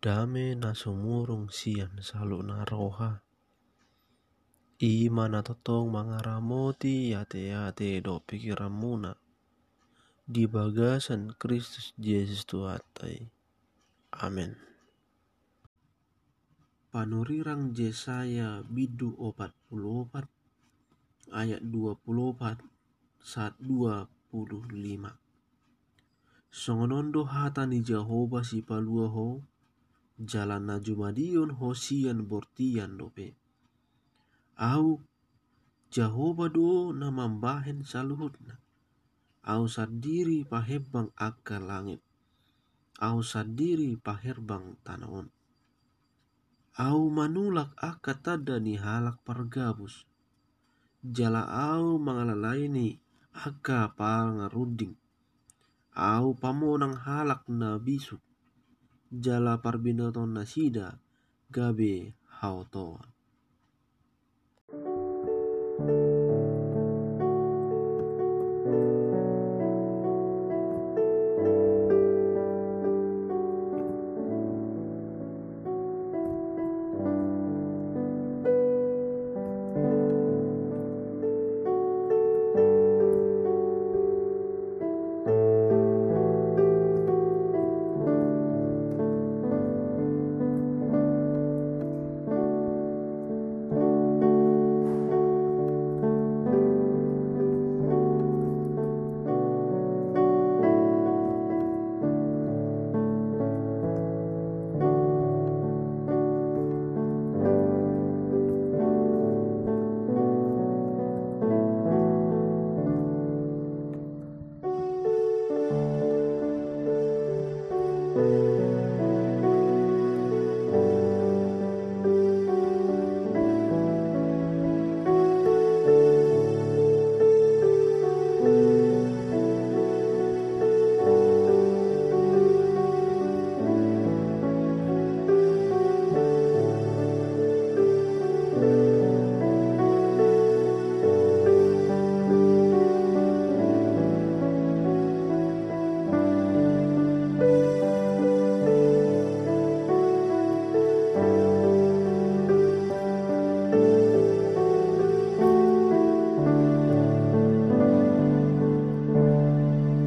dame na sumurung sian salu na roha. Ima na totong mangaramoti yate-yate do pikiran muna. Di bagasan Kristus Yesus Tuhatai. Amin. Panurirang Yesaya bidu opat puluh opat ayat dua puluh opat saat dua puluh lima. Songonondo hata ni Jehovah si palua jalan na jumadion hosian bortian dope. Au Jehovah do na mambahen saluhutna. Au sadiri pahebang akka langit. Au sadiri paherbang tanaon. Au manulak akka tada ni halak pargabus. Jala au mangalalaini akka pangaruding. Au pamonang halak na bisuk jala parbinaton nasida gabe hautoa.